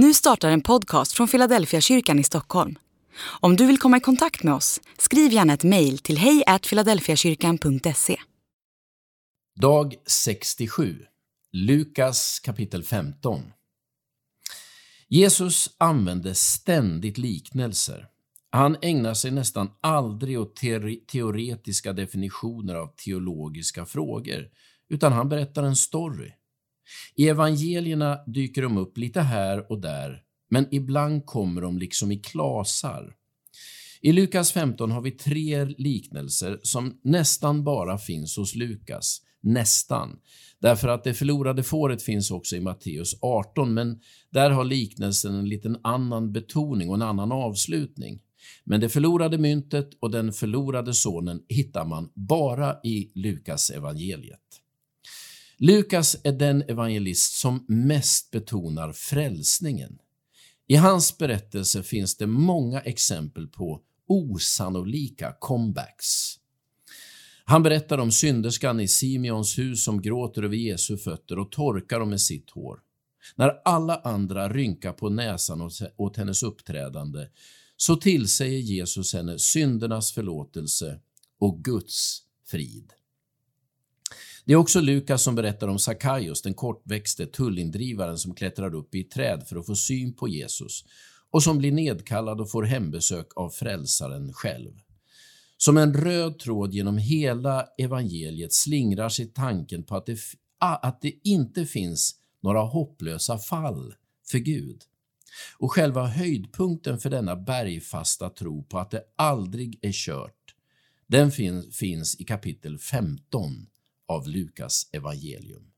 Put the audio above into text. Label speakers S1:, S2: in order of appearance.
S1: Nu startar en podcast från Philadelphia kyrkan i Stockholm. Om du vill komma i kontakt med oss, skriv gärna ett mejl till hejfiladelfiakyrkan.se.
S2: Dag 67, Lukas kapitel 15. Jesus använde ständigt liknelser. Han ägnar sig nästan aldrig åt teoretiska definitioner av teologiska frågor, utan han berättar en story. I evangelierna dyker de upp lite här och där, men ibland kommer de liksom i klasar. I Lukas 15 har vi tre liknelser som nästan bara finns hos Lukas. Nästan. Därför att det förlorade fåret finns också i Matteus 18, men där har liknelsen en liten annan betoning och en annan avslutning. Men det förlorade myntet och den förlorade sonen hittar man bara i Lukas evangeliet. Lukas är den evangelist som mest betonar frälsningen. I hans berättelse finns det många exempel på osannolika comebacks. Han berättar om synderskan i Simeons hus som gråter över Jesu fötter och torkar dem med sitt hår. När alla andra rynkar på näsan åt hennes uppträdande så tillsäger Jesus henne syndernas förlåtelse och Guds frid. Det är också Lukas som berättar om Sackaios, den kortväxte tullindrivaren som klättrar upp i ett träd för att få syn på Jesus och som blir nedkallad och får hembesök av frälsaren själv. Som en röd tråd genom hela evangeliet slingrar sig tanken på att det, att det inte finns några hopplösa fall för Gud. Och själva höjdpunkten för denna bergfasta tro på att det aldrig är kört, den finns i kapitel 15 av Lukas evangelium.